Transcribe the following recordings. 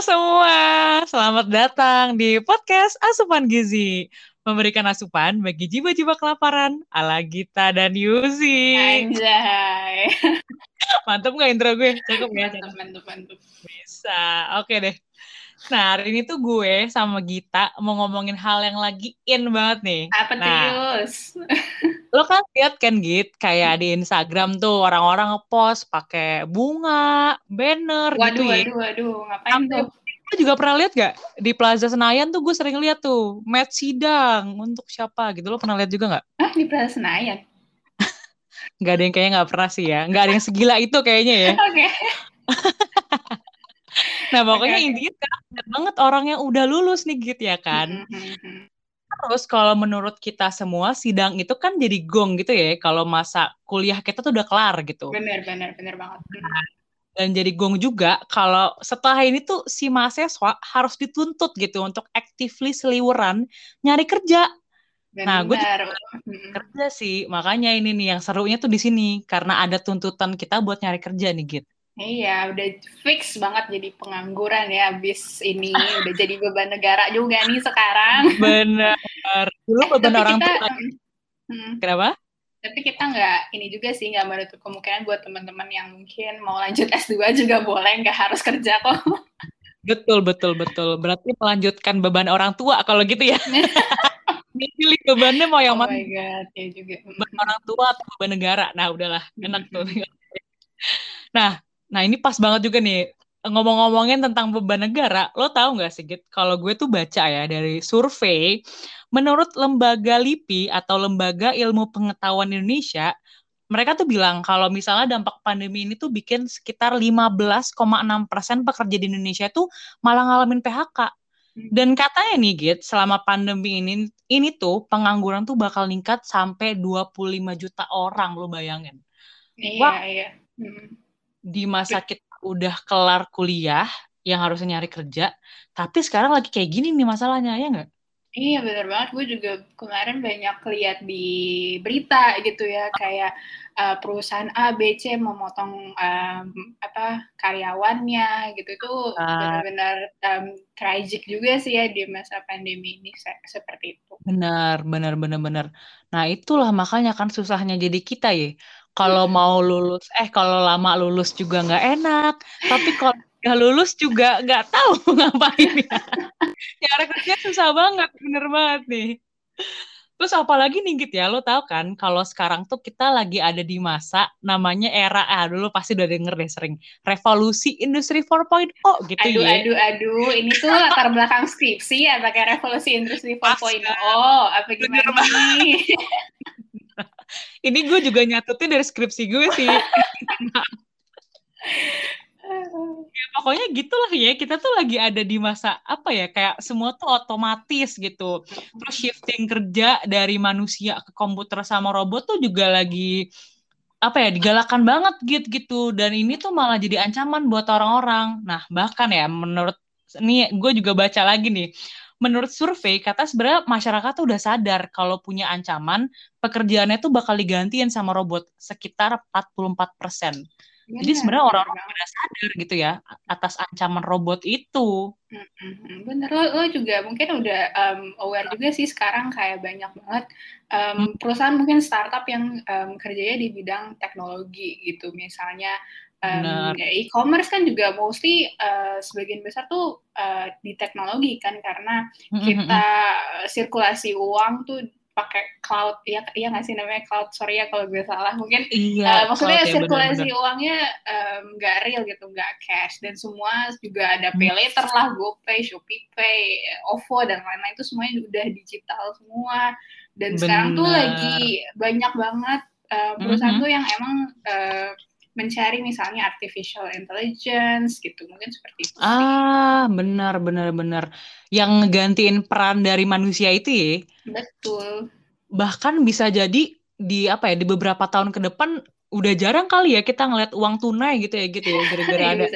semua, selamat datang di podcast Asupan Gizi. Memberikan asupan bagi jiwa-jiwa kelaparan ala Gita dan Yuzi. Anjay. Mantap nggak intro gue? Cukup ya? Mantap, mantap, mantap. Bisa, oke deh. Nah, hari ini tuh gue sama Gita mau ngomongin hal yang lagi in banget nih. Apa Nah. Lo kan lihat kan Git, kayak di Instagram tuh orang-orang ngepost pakai bunga, banner gitu Waduh, ya. waduh, waduh. Ngapain tuh? Lo juga pernah lihat gak di Plaza Senayan tuh gue sering lihat tuh match sidang untuk siapa gitu. Lo pernah lihat juga nggak? Ah, di Plaza Senayan. Nggak ada yang kayaknya nggak pernah sih ya. Nggak ada yang segila itu kayaknya ya. Oke. Nah pokoknya oke. intinya sekarang banyak banget orang yang udah lulus nih Git ya kan. Mm, mm, mm. Terus kalau menurut kita semua sidang itu kan jadi gong gitu ya. Kalau masa kuliah kita tuh udah kelar gitu. Bener, bener, bener banget. Dan jadi gong juga kalau setelah ini tuh si mahasiswa harus dituntut gitu untuk actively seliweran nyari kerja. Nah, gue kerja sih. Makanya ini nih yang serunya tuh di sini karena ada tuntutan kita buat nyari kerja nih, Git. Iya, udah fix banget jadi pengangguran ya abis ini. Udah jadi beban negara juga nih sekarang. Bener. Dulu beban Tapi orang kita, tua. mm, Kenapa? tapi kita nggak ini juga sih nggak menutup kemungkinan buat teman-teman yang mungkin mau lanjut S2 juga boleh nggak harus kerja kok. Betul, betul, betul. Berarti melanjutkan beban orang tua kalau gitu ya. Pilih bebannya mau yang Oh mana? my god, ya juga. Beban orang tua atau beban negara. Nah, udahlah. Enak tuh. mm, Nah, nah ini pas banget juga nih. Ngomong-ngomongin tentang beban negara, lo tahu nggak sih, Git? Kalau gue tuh baca ya dari survei, menurut lembaga LIPI atau Lembaga Ilmu Pengetahuan Indonesia, mereka tuh bilang kalau misalnya dampak pandemi ini tuh bikin sekitar 15,6 persen pekerja di Indonesia tuh malah ngalamin PHK. mm. Dan katanya nih, Git, selama pandemi ini, ini tuh pengangguran tuh bakal meningkat sampai 25 juta orang, lo bayangin. Iya, Wah, iya. Mm. Di masa kita udah kelar kuliah yang harusnya nyari kerja, tapi sekarang lagi kayak gini nih masalahnya, ya nggak? Iya bener banget, gue juga kemarin banyak lihat di berita gitu ya, kayak uh, perusahaan A, B, C memotong um, apa karyawannya gitu itu Ah, benar-benar um, tragic juga sih ya di masa pandemi ini se- seperti itu. benar, benar, benar, benar. Nah, itulah makanya kan susahnya jadi kita ya. Kalau mau lulus, eh kalau lama lulus juga nggak enak. Tapi kalau udah lulus juga nggak tahu ngapain ya. Nyari kerja susah banget, bener banget nih. Terus apalagi nih Git ya, lo tau kan kalau sekarang tuh kita lagi ada di masa namanya era, ah dulu pasti udah denger deh sering, revolusi industri 4.0 gitu Aduh, ya. aduh, aduh, ini tuh latar belakang skripsi ya pakai revolusi industri 4.0 Pasti, apa gimana nih? Ini gue juga nyatutin dari skripsi gue sih. Ya, pokoknya gitulah ya, kita tuh lagi ada di masa apa ya, kayak semua tuh otomatis gitu. Terus shifting kerja dari manusia ke komputer sama robot tuh juga lagi apa ya digalakan banget gitu gitu dan ini tuh malah jadi ancaman buat orang-orang. Nah bahkan ya menurut ini gue juga baca lagi nih. Menurut survei kata sebenarnya masyarakat tuh udah sadar kalau punya ancaman pekerjaannya tuh bakal digantiin sama robot sekitar 44%. Jadi Bener, sebenarnya bener orang-orang banget. udah sadar gitu ya atas ancaman robot itu. Mm-mm, Bener lo, lo juga mungkin udah um, aware juga sih sekarang kayak banyak banget Hmm, um, perusahaan mungkin startup yang um, kerjanya di bidang teknologi gitu misalnya um, bener. ya e-commerce kan juga mostly uh, sebagian besar tuh uh, di teknologi kan karena Mm, mm, mm, kita mm. sirkulasi uang tuh pakai cloud ya iya nggak sih namanya cloud sorry ya kalau gue salah mungkin Iya, Uh, maksudnya cloud ya sirkulasi bener-bener. uangnya um, nggak real gitu, nggak cash dan semua juga ada pay Hmm, later lah, GoPay, ShopeePay, OVO dan lain-lain itu semuanya udah digital semua. Dan sekarang tuh Bener. lagi banyak banget uh, perusahaan Mhm. tuh yang emang uh, mencari misalnya artificial intelligence gitu, mungkin seperti itu. Ah, benar, benar, benar. Yang ngegantiin peran dari manusia itu ya. Betul. Bahkan bisa jadi di apa ya, di beberapa tahun ke depan udah jarang kali ya kita ngeliat uang tunai gitu ya gitu ya gara-gara Ya ada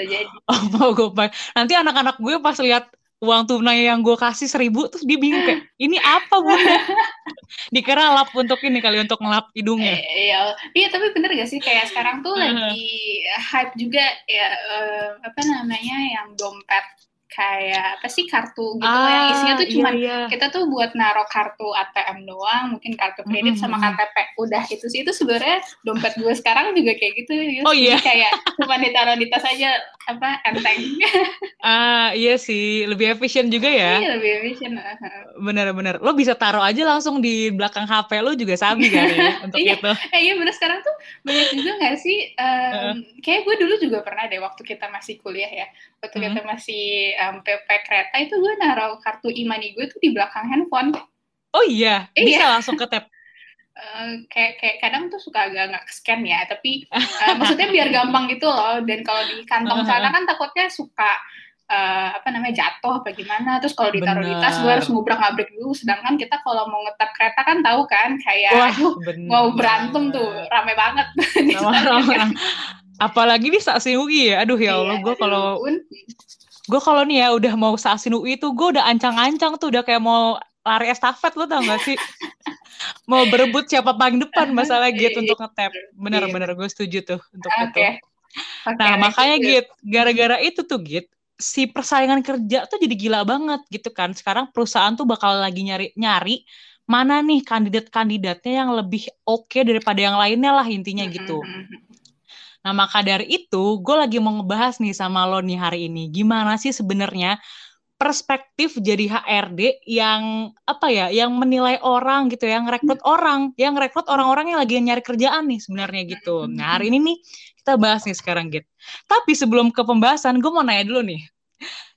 oh GoPay. Nanti anak-anak gue pas lihat uang tunai yang gue kasih seribu terus dia bingung kayak ini apa bunda dikira lap untuk ini kali untuk ngelap hidungnya. Eh, Iya, iya tapi bener gak sih? Kayak sekarang tuh lagi hype juga ya eh, apa namanya yang dompet kayak apa sih kartu gitu ah, yang isinya tuh cuma iya, iya. kita tuh buat naruh kartu ATM doang, mungkin kartu kredit mm -hmm. sama KTP. Udah itu sih itu sebenarnya dompet gue sekarang juga kayak gitu. Oh iya. kayak cuma ditaruh di tas aja apa enteng. ah iya sih, lebih efisien juga ya. Iya lebih efisien. Bener-bener. Lo bisa taruh aja langsung di belakang HP lo juga sabi kan ya untuk iya. itu. Eh, iya bener sekarang tuh banyak juga nggak sih? Um, uh. Kayak gue dulu juga pernah deh waktu kita masih kuliah ya, waktu hmm. kita masih um, PP kereta itu gue naruh kartu imani gue tuh di belakang handphone. Oh iya, bisa iya. langsung ke tap. Uh, kayak kayak kadang tuh suka agak nggak scan ya tapi uh, maksudnya biar gampang gitu loh dan kalau di kantong sana kan takutnya suka uh, apa namanya jatuh apa gimana terus kalau ditaruh bener. di tas gue harus ngubrak ngabrik dulu sedangkan kita kalau mau ngetap kereta kan tahu kan kayak Wah, mau berantem tuh rame banget apalagi di stasiun UI ya. Aduh ya Allah iya, gue kalau gue kalau nih ya udah mau stasiun UI tuh gue udah ancang-ancang tuh udah kayak mau lari estafet lo tau gak sih? Mau berebut siapa paling depan masalah gitu untuk ngetap. Bener-bener iya. gue setuju tuh untuk okay. itu. okay, nah makanya gitu gara-gara itu tuh git si persaingan kerja tuh jadi gila banget gitu kan. Sekarang perusahaan tuh bakal lagi nyari nyari mana nih kandidat-kandidatnya yang lebih oke okay daripada yang lainnya lah intinya gitu Nah, maka dari itu, gue lagi mau ngebahas nih sama lo nih hari ini. Gimana sih sebenarnya perspektif jadi HRD yang apa ya, yang menilai orang gitu, yang rekrut orang, yang rekrut orang-orang yang lagi nyari kerjaan nih sebenarnya gitu. Nah, hari ini nih kita bahas nih sekarang gitu. Tapi sebelum ke pembahasan, gue mau nanya dulu nih.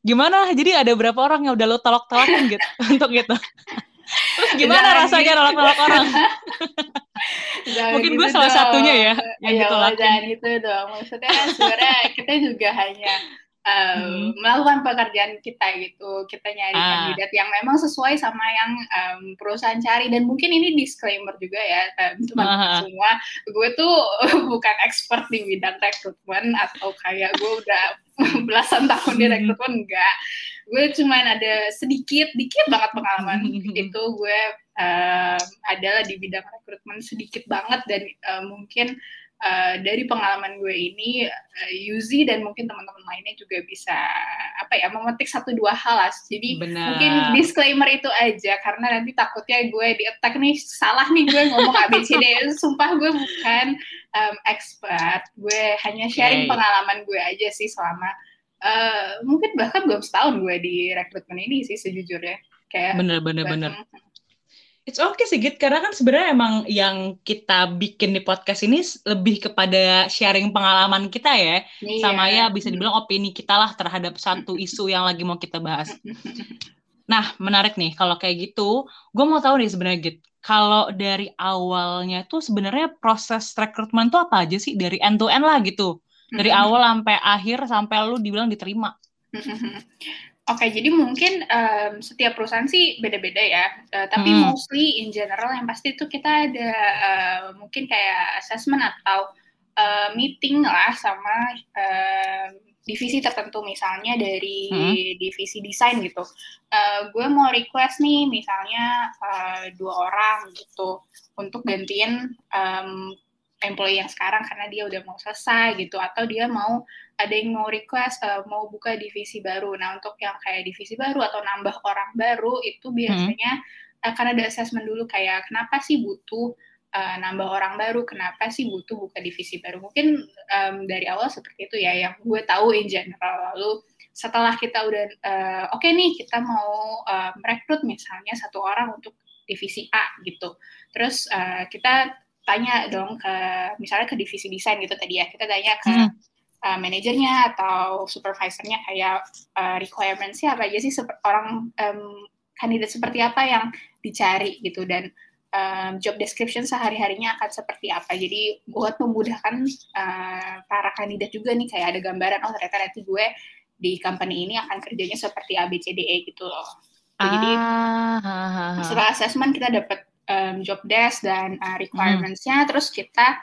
Gimana? Jadi ada berapa orang yang udah lo tolak-tolakin gitu untuk gitu? Terus gimana jangan rasanya gitu. nolak-nolak orang? Mungkin gitu gue salah satunya ya yang ya, ditolakin. Jangan gitu dong. Maksudnya kan sebenarnya kita juga hanya um, hmm. melakukan pekerjaan kita gitu. Kita nyari ah. kandidat yang memang sesuai sama yang um, perusahaan cari. Dan mungkin ini disclaimer juga ya, teman-teman ah. semua. Gue tuh bukan expert di bidang rekrutmen atau kayak gue udah belasan tahun di hmm. rekrutmen enggak gue cuman ada sedikit dikit banget pengalaman itu gue uh, adalah di bidang rekrutmen sedikit banget dan uh, mungkin uh, dari pengalaman gue ini uh, Yuzi dan mungkin teman-teman lainnya juga bisa apa ya memetik satu dua hal lah jadi Benar. mungkin disclaimer itu aja karena nanti takutnya gue di attack nih salah nih gue ngomong ABCD sumpah gue bukan um, expert gue hanya sharing okay. pengalaman gue aja sih selama uh, mungkin bahkan belum setahun gue di rekrutmen ini sih sejujurnya. Kayak bener bener bener. It's okay sih Git, karena kan sebenarnya emang yang kita bikin di podcast ini lebih kepada sharing pengalaman kita ya, iya. sama ya bisa dibilang opini kita lah terhadap satu isu yang lagi mau kita bahas. Nah, menarik nih kalau kayak gitu, gue mau tahu nih sebenarnya Git, kalau dari awalnya tuh sebenarnya proses rekrutmen tuh apa aja sih? Dari end to end lah gitu dari awal sampai akhir sampai lu dibilang diterima. Oke, okay, jadi mungkin um, setiap perusahaan sih beda-beda ya, uh, tapi hmm. mostly in general yang pasti itu kita ada uh, mungkin kayak assessment atau uh, meeting lah sama uh, divisi tertentu, misalnya dari hmm. divisi desain gitu. Uh, gue mau request nih, misalnya uh, dua orang gitu untuk gantiin um, employee yang sekarang karena dia udah mau selesai gitu atau dia mau ada yang mau request uh, mau buka divisi baru. Nah, untuk yang kayak divisi baru atau nambah orang baru itu hmm. biasanya hmm. akan ada assessment dulu kayak kenapa sih butuh uh, nambah orang baru, kenapa sih butuh buka divisi baru. Mungkin um, dari awal seperti itu ya yang gue tahu in general. Lalu setelah kita udah uh, oke okay nih kita mau uh, merekrut misalnya satu orang untuk divisi A gitu. Terus uh, kita tanya dong ke misalnya ke divisi desain gitu tadi ya. Kita tanya ke hmm. uh, manajernya atau supervisornya kayak uh, requirementsnya apa aja sih? Orang um, kandidat seperti apa yang dicari gitu dan um, job description sehari harinya akan seperti apa. Jadi buat memudahkan uh, para kandidat juga nih kayak ada gambaran oh ternyata nanti gue di company ini akan kerjanya seperti A B C D E gitu loh. Jadi ah, setelah assessment kita dapat um, job desk dan uh, requirements-nya, hmm. terus kita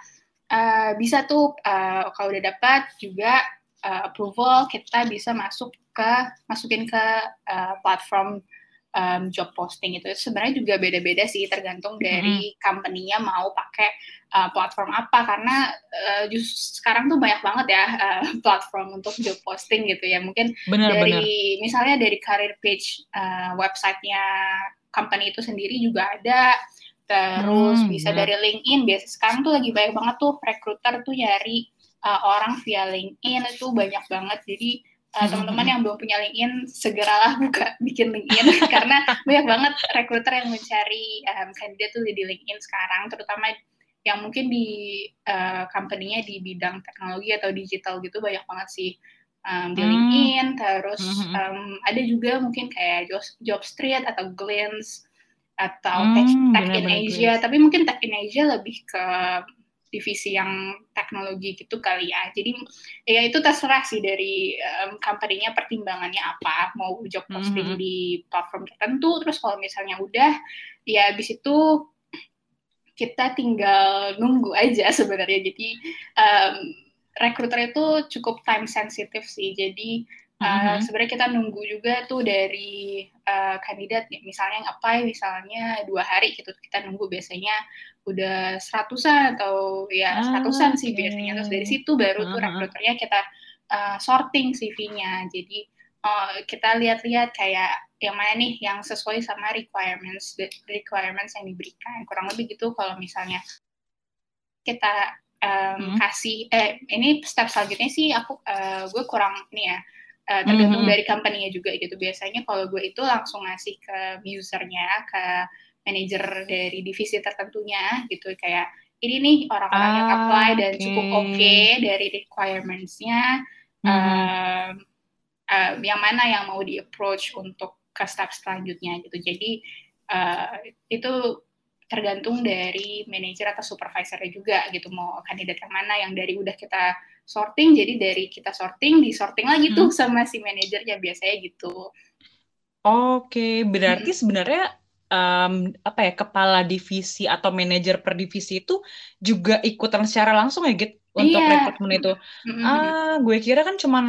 uh, bisa tuh uh, kalau udah dapat juga uh, approval, kita bisa masuk ke masukin ke uh, platform um, job posting itu sebenarnya juga beda-beda sih tergantung dari mm -hmm. company-nya mau pakai uh, platform apa karena uh, just sekarang tuh banyak banget ya uh, platform untuk job posting gitu ya mungkin bener, dari bener. misalnya dari career page uh, websitenya company itu sendiri juga ada. Terus hmm, bisa bener. dari LinkedIn biasa sekarang tuh lagi banyak banget tuh recruiter tuh nyari uh, orang via LinkedIn itu banyak banget. Jadi uh, teman-teman yang belum punya LinkedIn segeralah buka bikin LinkedIn. Karena banyak banget rekruter yang mencari um, kandidat tuh di LinkedIn sekarang terutama yang mungkin di uh, company-nya di bidang teknologi atau digital gitu banyak banget sih um, di LinkedIn terus um, ada juga mungkin kayak job, job street atau Glance atau hmm, Tech, tech in Asia tapi mungkin Tech in Asia lebih ke divisi yang teknologi gitu kali ya. Jadi ya itu terserah sih dari um, company-nya pertimbangannya apa, mau job posting mm -hmm. di platform tertentu, terus kalau misalnya udah, ya habis itu kita tinggal nunggu aja sebenarnya. Jadi um, recruiter itu cukup time sensitive sih. Jadi Uh, mm-hmm. sebenarnya kita nunggu juga tuh dari uh, kandidat misalnya yang apply misalnya dua hari gitu kita nunggu. Biasanya udah seratusan atau ya ah, seratusan sih biasanya. Terus dari situ baru tuh rekruternya kita uh, sorting CV-nya jadi uh, kita lihat-lihat kayak yang mana nih yang sesuai sama requirements requirements yang diberikan. Kurang lebih gitu kalau misalnya kita um, hmm. kasih eh ini step selanjutnya sih aku uh, gue kurang nih ya uh, tergantung mm -hmm. dari company-nya juga gitu. Biasanya kalau gue itu langsung ngasih ke usernya, ke manajer dari divisi tertentunya gitu kayak ini nih orang-orang ah, yang apply dan okay. cukup oke okay dari requirements-nya. Mm -hmm. uh, uh, yang mana yang mau di approach untuk ke step selanjutnya gitu. Jadi uh, itu tergantung dari manajer atau supervisornya juga gitu mau kandidat yang mana yang dari udah kita sorting jadi dari kita sorting di sorting lagi tuh hmm. sama si manajernya biasanya gitu oke berarti hmm. sebenarnya um, apa ya kepala divisi atau manajer per divisi itu juga ikutan secara langsung ya gitu untuk iya. rekrutmen itu hmm. ah gue kira kan cuman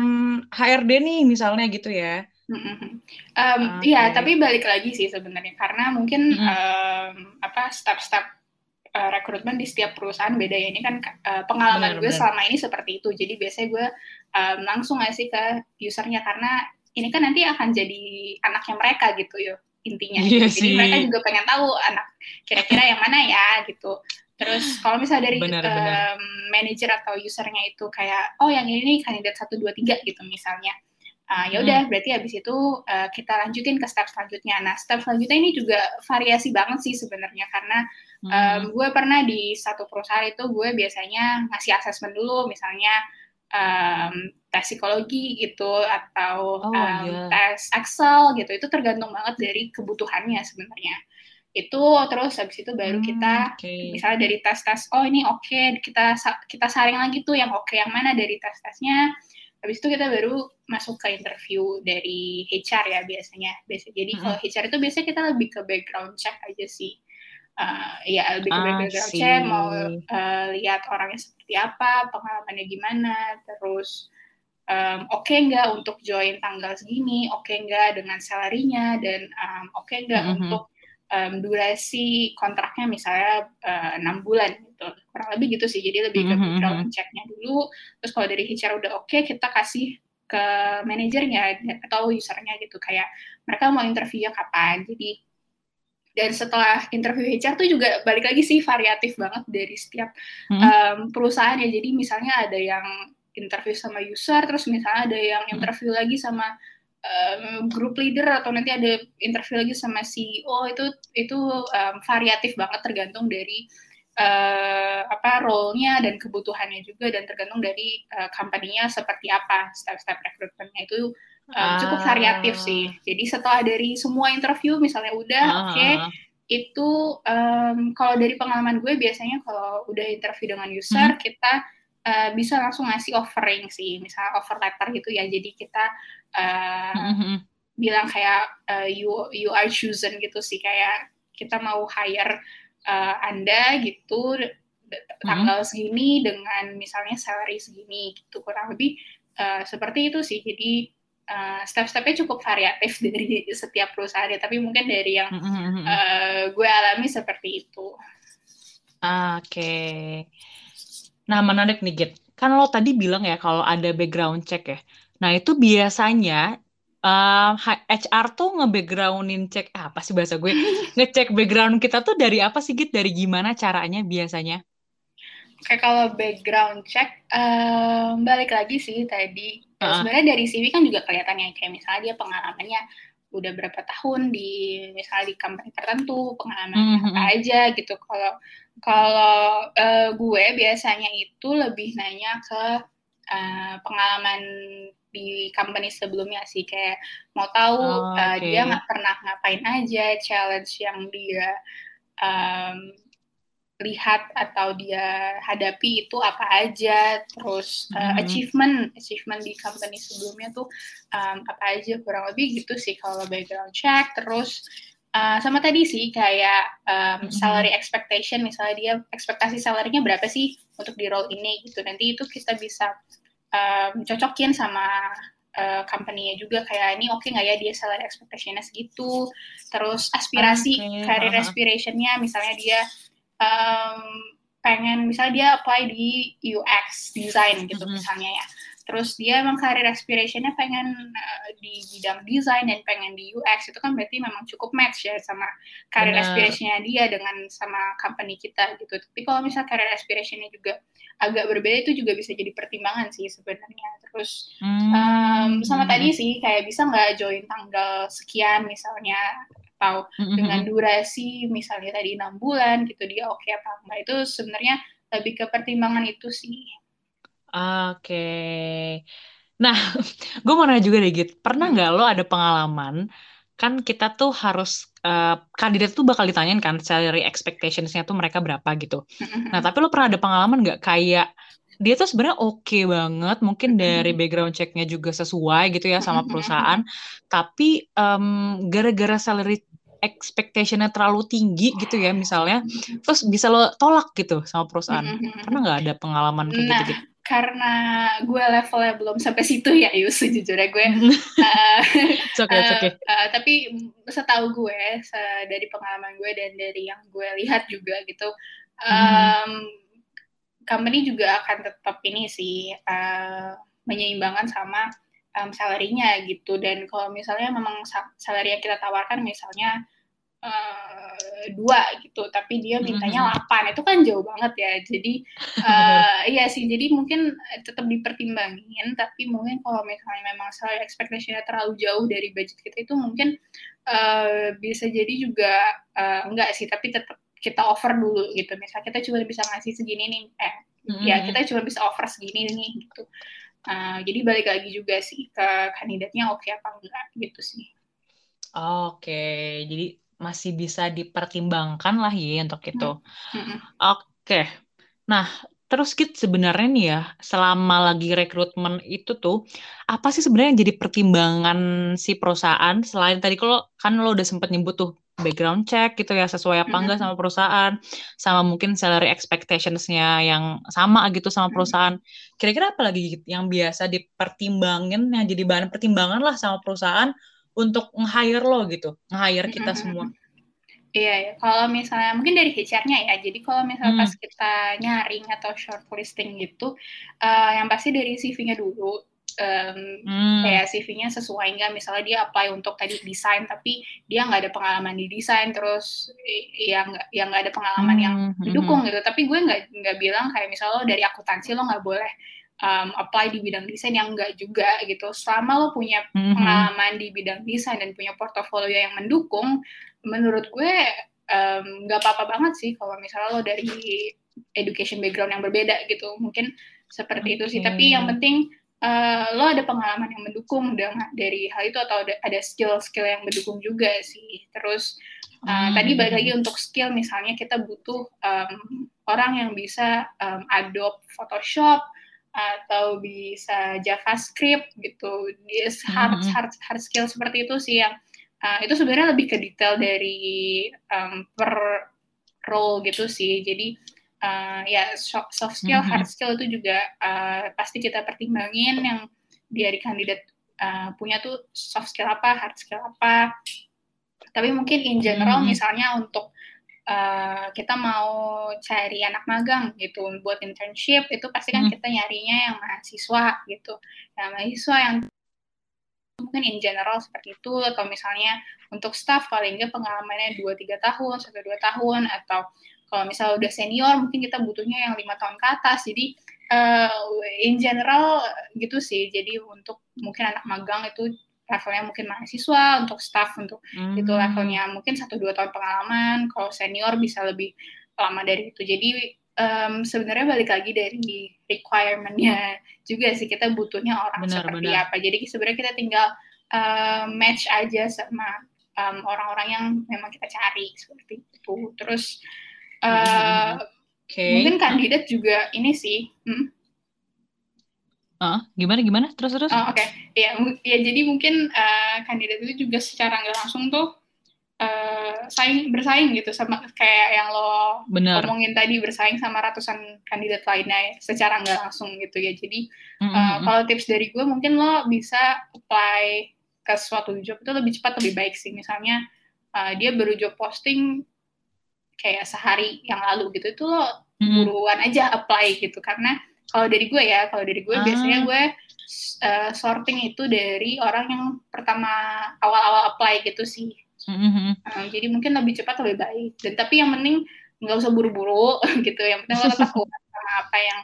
HRD nih misalnya gitu ya Um, okay. Iya, tapi balik lagi sih sebenarnya karena mungkin mm -hmm. um, apa step-step uh, rekrutmen di setiap perusahaan beda ya. Ini kan uh, pengalaman bener, gue bener. selama ini seperti itu. Jadi biasanya gue um, langsung ngasih ke usernya karena ini kan nanti akan jadi anaknya mereka gitu ya intinya. Iya Jadi sih. mereka juga pengen tahu anak kira-kira yang mana ya gitu. Terus kalau misalnya dari bener, um, manajer atau usernya itu kayak oh yang ini kandidat satu dua tiga gitu misalnya. Uh, ya udah hmm. berarti habis itu uh, kita lanjutin ke step selanjutnya. Nah, step selanjutnya ini juga variasi banget sih sebenarnya karena um, hmm. gue pernah di satu perusahaan itu gue biasanya ngasih asesmen dulu misalnya um, tes psikologi gitu atau oh, um, yeah. tes Excel gitu. Itu tergantung banget dari kebutuhannya sebenarnya. Itu terus habis itu baru hmm, kita okay. misalnya dari tes-tes oh ini oke okay, kita kita saring lagi tuh yang oke okay, yang mana dari tes-tesnya Habis itu kita baru masuk ke interview dari HR ya biasanya. Biasa. Jadi hmm. kalau HR itu biasanya kita lebih ke background check aja sih. Uh, ya lebih ke ah, background check, mau uh, lihat orangnya seperti apa, pengalamannya gimana, terus um, oke okay nggak untuk join tanggal segini, oke okay nggak dengan salarinya, dan um, oke okay nggak mm -hmm. untuk um, durasi kontraknya misalnya eh, enam uh, bulan gitu kurang lebih gitu sih jadi lebih ke background mm-hmm. checknya dulu terus kalau dari HR udah oke okay, kita kasih ke manajernya atau usernya gitu kayak mereka mau interviewnya kapan jadi dan setelah interview HR tuh juga balik lagi sih variatif banget dari setiap hmm. um, perusahaan ya jadi misalnya ada yang interview sama user terus misalnya ada yang mm-hmm. interview hmm. lagi sama um, group leader atau nanti ada interview lagi sama CEO itu itu um, variatif banget tergantung dari uh, apa role-nya dan kebutuhannya juga dan tergantung dari uh, company-nya seperti apa step-step rekrutmennya itu um, cukup variatif sih. Jadi setelah dari semua interview misalnya udah uh. oke okay, itu um, kalau dari pengalaman gue biasanya kalau udah interview dengan user hmm. kita uh, bisa langsung ngasih offering sih, misalnya offer letter gitu ya. Jadi kita uh, mm-hmm. bilang kayak uh, you you are chosen gitu sih, kayak kita mau hire uh, anda gitu tanggal mm-hmm. segini dengan misalnya salary segini gitu kurang lebih uh, seperti itu sih. Jadi uh, step-stepnya cukup variatif dari setiap perusahaan ya, tapi mungkin dari yang uh, gue alami seperti itu. Oke. Okay. Nah, menarik nih, Git. Kan lo tadi bilang ya kalau ada background check ya. Nah, itu biasanya uh, HR tuh nge-backgroundin cek ah, apa sih bahasa gue? Ngecek background kita tuh dari apa sih, Git? Dari gimana caranya biasanya? Kayak kalau background check, um, balik lagi sih tadi. Uh -uh. Sebenarnya dari CV kan juga kelihatan ya, kayak misalnya dia pengalamannya udah berapa tahun di misalnya di company tertentu pengalaman mm -hmm. apa aja gitu kalau kalau uh, gue biasanya itu lebih nanya ke uh, pengalaman di company sebelumnya sih kayak mau tahu oh, okay. uh, dia nggak pernah ngapain aja challenge yang dia um, lihat atau dia hadapi itu apa aja. Terus uh, mm-hmm. achievement achievement di company sebelumnya tuh um, apa aja kurang lebih gitu sih kalau background check. Terus uh, sama tadi sih kayak um, salary expectation. Misalnya dia ekspektasi salarinya berapa sih untuk di role ini gitu. Nanti itu kita bisa um, cocokin sama uh, company-nya juga kayak ini oke okay nggak ya dia salary expectation-nya segitu terus aspirasi okay. career aspiration-nya misalnya dia um, pengen misalnya dia apply di UX design gitu mm-hmm. misalnya ya terus dia emang karir aspirationnya pengen uh, di bidang desain dan pengen di UX itu kan berarti memang cukup match ya sama karir aspirationnya dia dengan sama company kita gitu tapi kalau misalnya karir aspirationnya juga agak berbeda itu juga bisa jadi pertimbangan sih sebenarnya terus hmm. um, sama tadi sih kayak bisa nggak join tanggal sekian misalnya atau mm-hmm. dengan durasi misalnya tadi enam bulan gitu dia oke okay apa enggak itu sebenarnya lebih ke pertimbangan itu sih. Oke. Nah, gue mau nanya juga deh, Git. Pernah nggak lo ada pengalaman, kan kita tuh harus, uh, kandidat tuh bakal ditanyain kan, salary expectations-nya tuh mereka berapa gitu. Nah, tapi lo pernah ada pengalaman nggak kayak, dia tuh sebenarnya oke okay banget, mungkin dari background check-nya juga sesuai gitu ya sama perusahaan, tapi um, gara-gara salary expectation-nya terlalu tinggi gitu ya misalnya, terus bisa lo tolak gitu sama perusahaan. Pernah nggak ada pengalaman kayak nah, gitu-gitu? Karena gue levelnya belum sampai situ ya Yus sejujurnya gue uh, it's okay, it's okay. Uh, uh, tapi setahu gue se dari pengalaman gue dan dari yang gue lihat juga gitu um, hmm. company juga akan tetap ini sih uh, menyeimbangkan sama um, salary-nya gitu dan kalau misalnya memang salary yang kita tawarkan misalnya uh, dua gitu tapi dia mintanya delapan. Itu kan jauh banget ya. Jadi uh, iya sih. Jadi mungkin tetap dipertimbangin tapi mungkin kalau misalnya memang saya expectationnya terlalu jauh dari budget kita itu mungkin uh, bisa jadi juga uh, enggak sih. Tapi tetap kita offer dulu gitu. Misalnya kita cuma bisa ngasih segini nih eh mm-hmm. ya kita cuma bisa offer segini nih gitu. Uh, jadi balik lagi juga sih ke kandidatnya oke okay apa enggak gitu sih. Oke, jadi masih bisa dipertimbangkan lah ya untuk itu. Hmm. Oke. Nah, terus Kit sebenarnya nih ya, selama lagi rekrutmen itu tuh, apa sih sebenarnya yang jadi pertimbangan si perusahaan selain tadi kalau kan lo udah sempet nyebut tuh background check gitu ya sesuai apa enggak sama perusahaan sama mungkin salary expectations-nya yang sama gitu sama perusahaan kira-kira apa lagi yang biasa dipertimbangin yang jadi bahan pertimbangan lah sama perusahaan untuk nge-hire lo gitu, nge-hire kita semua. Iya, ya. kalau misalnya mungkin dari HR-nya ya. Jadi kalau misalnya hmm. pas kita nyaring atau shortlisting gitu, uh, yang pasti dari CV-nya dulu. Um, hmm. kayak CV-nya sesuai nggak misalnya dia apply untuk tadi desain tapi dia nggak ada pengalaman di desain terus ya nggak yang nggak ada pengalaman hmm. yang mendukung hmm. gitu tapi gue nggak nggak bilang kayak misalnya lo dari akuntansi lo nggak boleh um, apply di bidang desain yang enggak juga gitu. Selama lo punya mm-hmm. pengalaman di bidang desain dan punya portofolio yang mendukung, menurut gue nggak um, apa-apa banget sih kalau misalnya lo dari education background yang berbeda gitu. Mungkin seperti okay. itu sih. Tapi yang penting uh, lo ada pengalaman yang mendukung dengan dari hal itu atau ada skill-skill yang mendukung juga sih. Terus uh, hmm. tadi balik lagi untuk skill misalnya kita butuh um, orang yang bisa um, adopt Photoshop atau bisa JavaScript gitu. Dia hard mm-hmm. hard hard skill seperti itu sih yang uh, itu sebenarnya lebih ke detail dari um, per role gitu sih. Jadi uh, ya soft skill, mm-hmm. hard skill itu juga uh, pasti kita pertimbangin yang dari kandidat uh, punya tuh soft skill apa, hard skill apa. Tapi mungkin in general hmm. misalnya untuk uh, kita mau cari anak magang gitu buat internship itu pasti kan hmm. kita nyarinya yang mahasiswa gitu. Nah, mahasiswa yang mungkin in general seperti itu atau misalnya untuk staff paling nggak pengalamannya 2-3 tahun, 1-2 tahun atau kalau misalnya udah senior mungkin kita butuhnya yang lima tahun ke atas jadi uh, in general gitu sih jadi untuk mungkin anak magang itu levelnya mungkin mahasiswa untuk staff untuk hmm. itu levelnya mungkin satu dua tahun pengalaman kalau senior bisa lebih lama dari itu jadi um, sebenarnya balik lagi dari requirementnya juga sih kita butuhnya orang benar, seperti benar. apa jadi sebenarnya kita tinggal uh, match aja sama orang-orang um, yang memang kita cari seperti itu terus uh, okay. mungkin kandidat juga ini sih hmm? Uh, gimana gimana terus terus? Oh, Oke, okay. ya, ya jadi mungkin uh, kandidat itu juga secara nggak langsung tuh uh, saing bersaing gitu sama kayak yang lo Bener. ngomongin tadi bersaing sama ratusan kandidat lainnya ya, secara nggak langsung gitu ya. Jadi mm -hmm. uh, kalau tips dari gue mungkin lo bisa apply ke suatu job itu lebih cepat lebih baik sih. Misalnya uh, dia baru job posting kayak sehari yang lalu gitu itu lo buruan aja apply gitu karena kalau dari gue ya kalau dari gue ah. biasanya gue uh, sorting itu dari orang yang pertama awal-awal apply gitu sih. Mm-hmm. uh, jadi mungkin lebih cepat lebih baik. Dan tapi yang penting nggak usah buru-buru gitu. Yang penting lo tetap kuat sama apa yang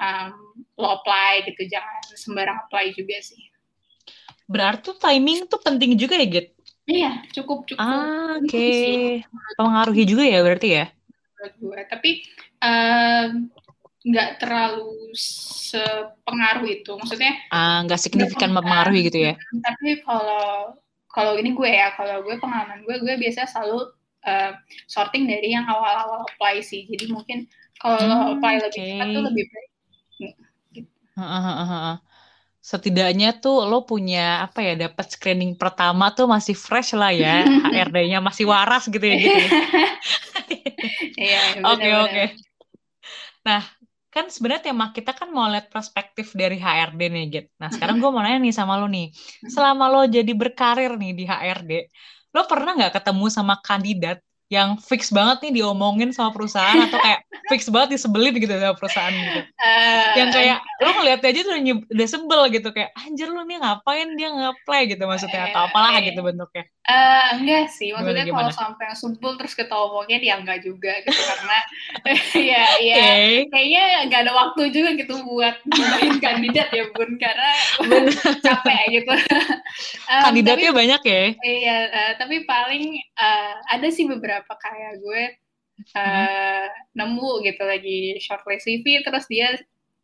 um, lo apply gitu. Jangan sembarang apply juga sih. Berarti timing tuh penting juga ya Git? Iya cukup cukup. Ah, oke. okay. mempengaruhi juga ya berarti ya? Gue. Tapi um, nggak terlalu sepengaruh itu. Maksudnya ah nggak signifikan mempengaruhi gitu ya? Tapi kalau kalau ini gue ya kalau gue pengalaman gue gue biasa selalu uh, sorting dari yang awal-awal apply sih. Jadi mungkin kalau hmm, apply okay. lebih cepat tuh lebih baik. Gitu. setidaknya tuh lo punya apa ya dapat screening pertama tuh masih fresh lah ya. HRD-nya masih waras gitu ya gitu ya. Iya, oke oke. Nah kan sebenarnya tema kita kan mau lihat perspektif dari HRD nih, Git. Nah, sekarang gue mau nanya nih sama lo nih. Selama lo jadi berkarir nih di HRD, lo pernah nggak ketemu sama kandidat yang fix banget nih diomongin sama perusahaan atau kayak fix banget disebelin gitu sama perusahaan gitu. Uh, yang kayak lo ngeliat aja tuh udah sebel gitu kayak anjir lo nih ngapain dia nge-play gitu maksudnya atau apalah uh, gitu bentuknya. Uh, enggak sih, maksudnya kalau sampai yang sebel terus kita omongnya dia enggak juga gitu karena ya ya okay. kayaknya nggak ada waktu juga gitu buat main kandidat ya bun karena capek gitu. um, Kandidatnya tapi, banyak ya? Iya, uh, tapi paling uh, ada sih beberapa beberapa kayak gue uh, hmm. nemu gitu lagi shortlist CV terus dia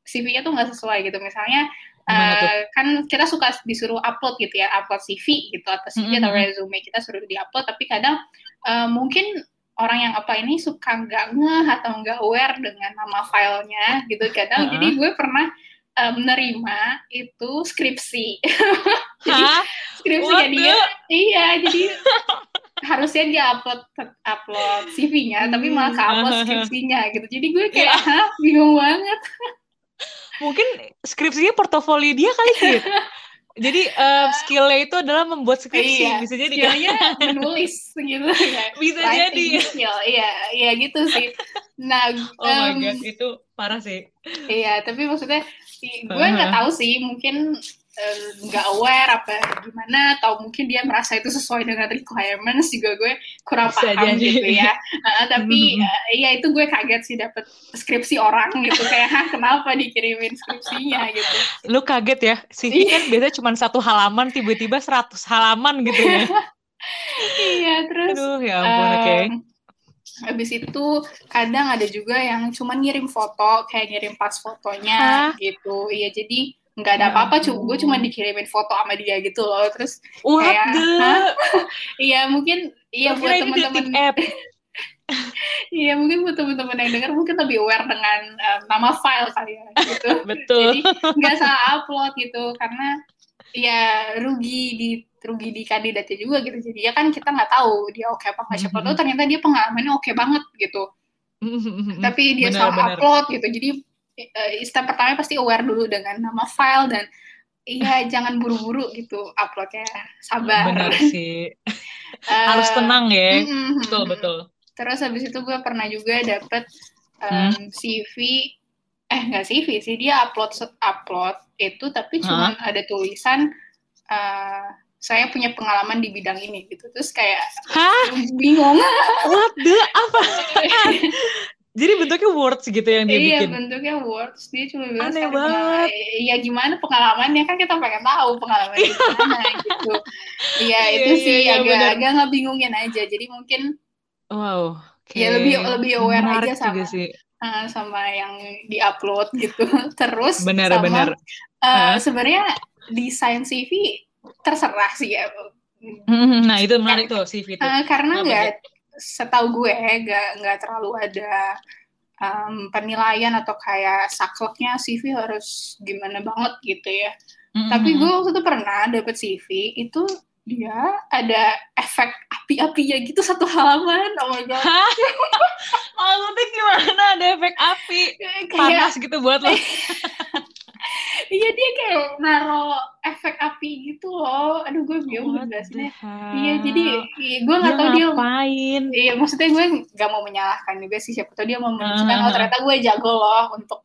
CV-nya tuh nggak sesuai gitu. Misalnya uh, kan kita suka disuruh upload gitu ya upload CV gitu atau CV hmm. atau resume kita suruh diupload tapi kadang uh, mungkin orang yang apa ini suka nggak ngeh atau nggak aware dengan nama filenya? gitu. Kadang uh -huh. jadi gue pernah uh, menerima itu skripsi. Jadi skripsinya dia iya jadi harusnya dia upload upload CV-nya tapi malah ke upload hmm. skripsinya gitu. Jadi gue kayak yeah. Hah, bingung banget. Mungkin skripsinya portofolio dia kali sih jadi uh, skillnya itu adalah membuat skripsi iya, bisa jadi kan? Menulis gitu ya. Bisa jadi. skill iya iya gitu sih. Nah oh um, my god itu parah sih. Iya tapi maksudnya gue nggak tahu sih mungkin nggak uh, aware apa gimana atau mungkin dia merasa itu sesuai dengan requirements juga gue kurang Bisa paham jadi. gitu ya uh, tapi uh, ya itu gue kaget sih dapet skripsi orang gitu kayak Hah, kenapa dikirimin skripsinya gitu lu kaget ya sih kan iya. biasanya cuma satu halaman tiba-tiba seratus halaman gitu ya iya terus Aduh, ya ampun, um, oke okay. Habis itu kadang ada juga yang cuma ngirim foto, kayak ngirim pas fotonya Hah? gitu. Iya, jadi nggak ada ya apa-apa cuma gue cuma dikirimin foto sama dia gitu loh terus What kayak iya mungkin iya buat teman-teman Iya mungkin buat teman-teman yang dengar mungkin lebih aware dengan um, nama file kali ya gitu. Betul. Jadi nggak salah upload gitu karena ya rugi di rugi di kandidatnya juga gitu. Jadi ya kan kita nggak tahu dia oke okay apa nggak siapa tahu mm-hmm. ternyata dia pengalamannya oke okay banget gitu. Mm-hmm. Tapi dia bener, salah bener. upload gitu. Jadi step pertama pasti aware dulu dengan nama file dan iya jangan buru-buru gitu uploadnya. Sabar. Benar sih. Harus tenang ya. mm, mm, betul betul. Terus habis itu gue pernah juga dapet um, Hmm. CV eh nggak CV sih dia upload upload itu tapi cuma ada tulisan uh, saya punya pengalaman di bidang ini gitu. Terus kayak hah? bingung. What the apa jadi bentuknya words gitu yang dia iya bikin. bentuknya words. Dia cuma bilang Aneh banget. iya gimana pengalamannya? Kan kita pengen tahu pengalamannya gimana gitu. Iya Iya, itu iya, sih iya, agak benar. agak ngebingungin aja. Jadi mungkin wow oke. Ya, lebih- lebih aware Menarik aja sama- sih. uh, sama yang diupload gitu. Terus benar sama benar. uh, Hah? sebenarnya desain CV terserah sih ya. Hmm, nah itu menarik tuh CV itu Uh, karena nggak setahu gue nggak nggak terlalu ada um, penilaian atau kayak sakleknya CV harus gimana banget gitu ya Hmm, Tapi gue waktu itu pernah dapet CV itu dia ada efek api-apinya gitu satu halaman. Oh my god. Maksudnya gimana ada efek api Kayak panas gitu buat lo? iya dia kayak naro efek api gitu loh. Aduh gue bingung jelasinnya. hell? Iya jadi iya, gue nggak tahu dia ngapain? Iya maksudnya gue nggak mau menyalahkan juga sih siapa tahu dia mau menunjukkan Ah. oh ternyata gue jago loh untuk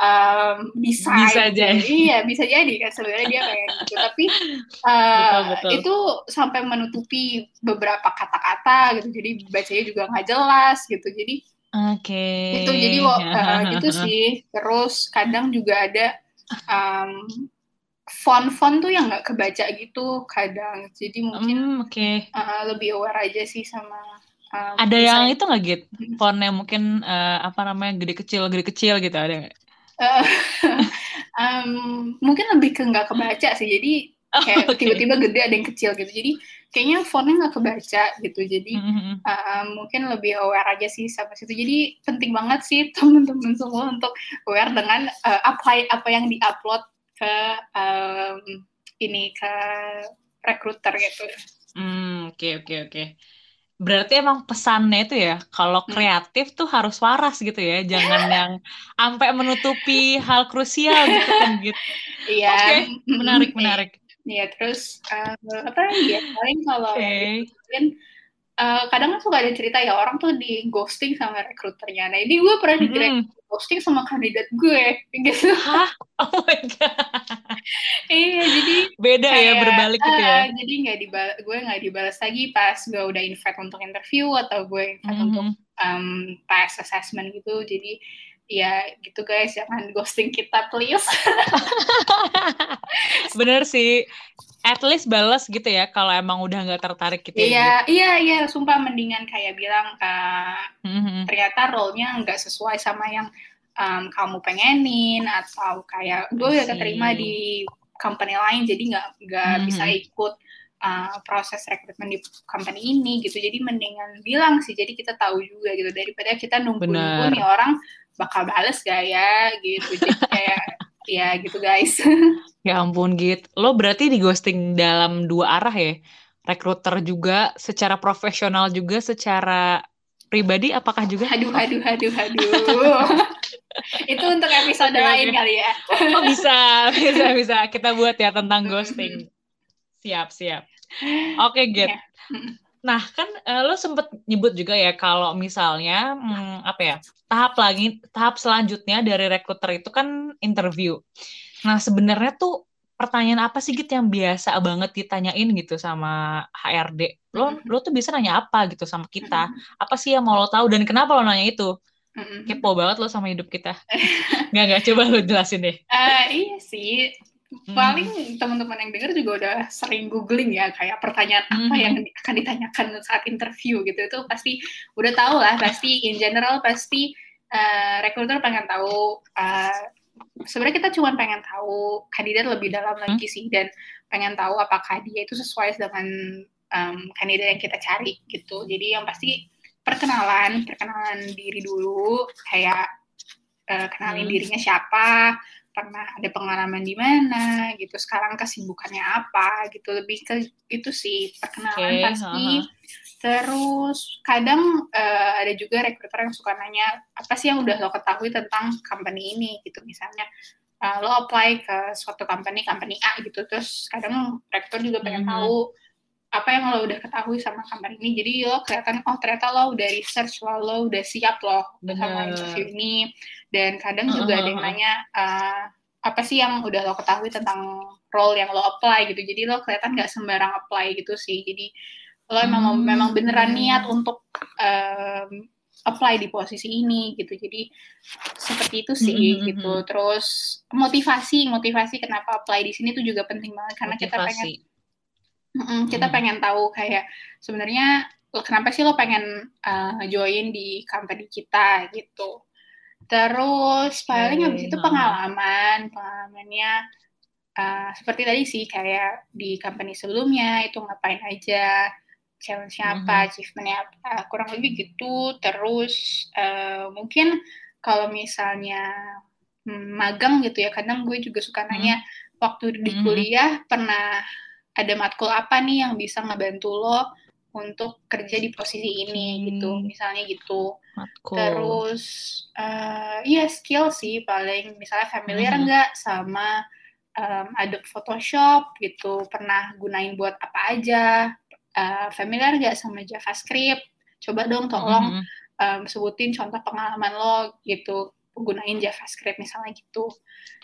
um, desain. Bisa jadi. Iya bisa jadi kan sebenarnya dia kayak gitu. Tapi uh, Betul, betul. itu sampai menutupi beberapa kata-kata gitu. Jadi bacanya juga nggak jelas gitu. Jadi Oke. itu jadi uh, gitu sih. Terus kadang juga ada um, font-font tuh yang nggak kebaca gitu kadang. Jadi mungkin Hmm, oke. uh, lebih aware aja sih sama um, Ada yang itu nggak gitu? Fontnya mungkin eh, apa namanya gede kecil gede kecil gitu ada nggak? Eh, um, mungkin lebih ke nggak kebaca sih jadi kayak Oh, Oke. tiba-tiba gede ada yang kecil gitu jadi kayaknya fontnya nggak kebaca gitu jadi Hmm, hmm, hmm. uh, mungkin lebih aware aja sih sama situ jadi penting banget sih teman-teman semua untuk aware dengan uh, apa apa yang diupload ke um, ini ke recruiter gitu Hmm, oke oke oke. Berarti emang pesannya itu ya, kalau kreatif tuh harus waras gitu ya, jangan yang sampai menutupi hal krusial gitu kan gitu. iya Oke, mm, Menarik menarik. Iya, terus uh, apa lagi ya paling kalau Oke. mungkin uh, kadang kan suka ada cerita ya orang tuh di ghosting sama rekruternya. Nah ini gue pernah di Hmm. ghosting sama kandidat gue gitu. Hah? Oh my god. iya jadi Beda ya kayak, berbalik gitu ya. uh, jadi nggak dibal gue nggak dibalas lagi pas gue udah invite untuk interview atau gue invite untuk Mhm. um, tes assessment gitu. Jadi ya gitu guys jangan ghosting kita please. Bener sih. At least balas gitu ya kalau emang udah nggak tertarik gitu ya. Iya iya iya sumpah mendingan kayak bilang uh, Mhm. ternyata role-nya nggak sesuai sama yang um, kamu pengenin atau kayak gue udah I keterima di company lain jadi nggak nggak Mhm. bisa ikut uh, proses rekrutmen di company ini gitu jadi mendingan bilang sih jadi kita tahu juga gitu daripada kita Benar. nunggu-nunggu nih orang bakal bales gak ya gitu jadi kayak ya gitu guys Ya ampun Git. Lo berarti di ghosting dalam dua arah ya? Rekruter juga, secara profesional juga, secara pribadi apakah juga? aduh aduh aduh aduh itu untuk episode lain kali ya Oh bisa, bisa, bisa. Kita buat ya tentang ghosting. Siap, siap. Oke, Git. Iya. Mm. Nah, kan eh, lo sempet nyebut juga ya kalau misalnya hmm, apa ya tahap lagi tahap selanjutnya dari rekruter itu kan interview. Nah, sebenarnya tuh pertanyaan apa sih Git yang biasa banget ditanyain gitu sama HRD? Lo lo tuh bisa nanya apa gitu sama kita? Apa sih yang mau lo tahu dan kenapa lo nanya itu? Mm-mm. Kepo banget lo sama hidup kita. Nggak, nggak. Coba lo jelasin deh. Eh, iya sih. Hmm. Paling teman-teman yang dengar juga udah sering googling ya kayak pertanyaan apa Mhm. yang akan ditanyakan saat interview gitu itu pasti udah tahu lah pasti in general pasti eh, recruiter pengen tahu eh, sebenarnya kita cuma pengen tahu kandidat lebih dalam Hmm. lagi sih dan pengen tahu apakah dia itu sesuai dengan em, kandidat yang kita cari gitu jadi yang pasti perkenalan perkenalan diri dulu kayak eh, kenalin Hmm. dirinya siapa pernah ada pengalaman di mana gitu sekarang kesibukannya apa gitu lebih ke itu sih perkenalan Oke, pasti ha-ha. terus kadang eh, ada juga rekruter yang suka nanya apa sih yang udah lo ketahui tentang company ini gitu misalnya uh, lo apply ke suatu company company A gitu terus kadang rektor juga pengen mm -hmm. tahu apa yang lo udah ketahui sama company ini jadi lo kelihatan oh ternyata lo udah research lo lo udah siap lo sama interview ini dan kadang juga uh -huh. ada yang nanya uh, apa sih yang udah lo ketahui tentang role yang lo apply gitu jadi lo kelihatan nggak sembarang apply gitu sih jadi lo memang hmm. memang beneran niat untuk um, apply di posisi ini gitu jadi seperti itu sih mm -hmm. gitu terus motivasi motivasi kenapa apply di sini tuh juga penting banget karena motivasi. kita pengen mm, kita mm. pengen tahu kayak sebenarnya kenapa sih lo pengen uh, join di company kita gitu terus paling habis itu pengalaman pengalamannya uh, seperti tadi sih kayak di company sebelumnya itu ngapain aja challenge-nya apa, mm-hmm. achievement-nya apa, kurang lebih gitu. Terus uh, mungkin kalau misalnya hmm, magang gitu ya, kadang gue juga suka nanya mm-hmm. waktu di mm-hmm. kuliah mm-hmm. pernah ada matkul apa nih yang bisa ngebantu lo untuk kerja di posisi ini hmm. gitu, misalnya gitu. Matkul. Terus uh, ya skill sih paling misalnya familiar nggak sama um, Adobe Photoshop gitu, pernah gunain buat apa aja, uh, familiar gak sama JavaScript? Coba dong tolong mm -hmm. um, sebutin contoh pengalaman lo gitu gunain JavaScript misalnya gitu.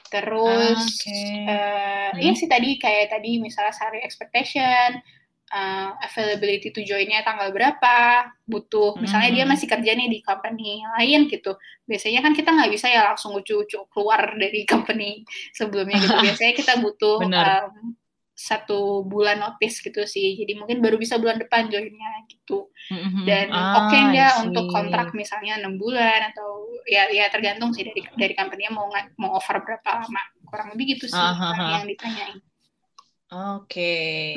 Terus okay. uh, hmm. iya sih tadi kayak tadi misalnya salary expectation, uh, availability to joinnya tanggal berapa, butuh misalnya dia masih kerja nih di company lain gitu. Biasanya kan kita nggak bisa ya langsung ucu-ucu keluar dari company sebelumnya gitu. Biasanya kita butuh um, satu bulan notice gitu sih. Jadi mungkin baru bisa bulan depan joinnya gitu. Mm-hmm. Dan ah, oke okay nggak untuk kontrak misalnya enam bulan atau ya ya tergantung sih dari dari company mau mau offer berapa lama. Kurang lebih gitu sih uh-huh. yang ditanyain. Oke. Okay.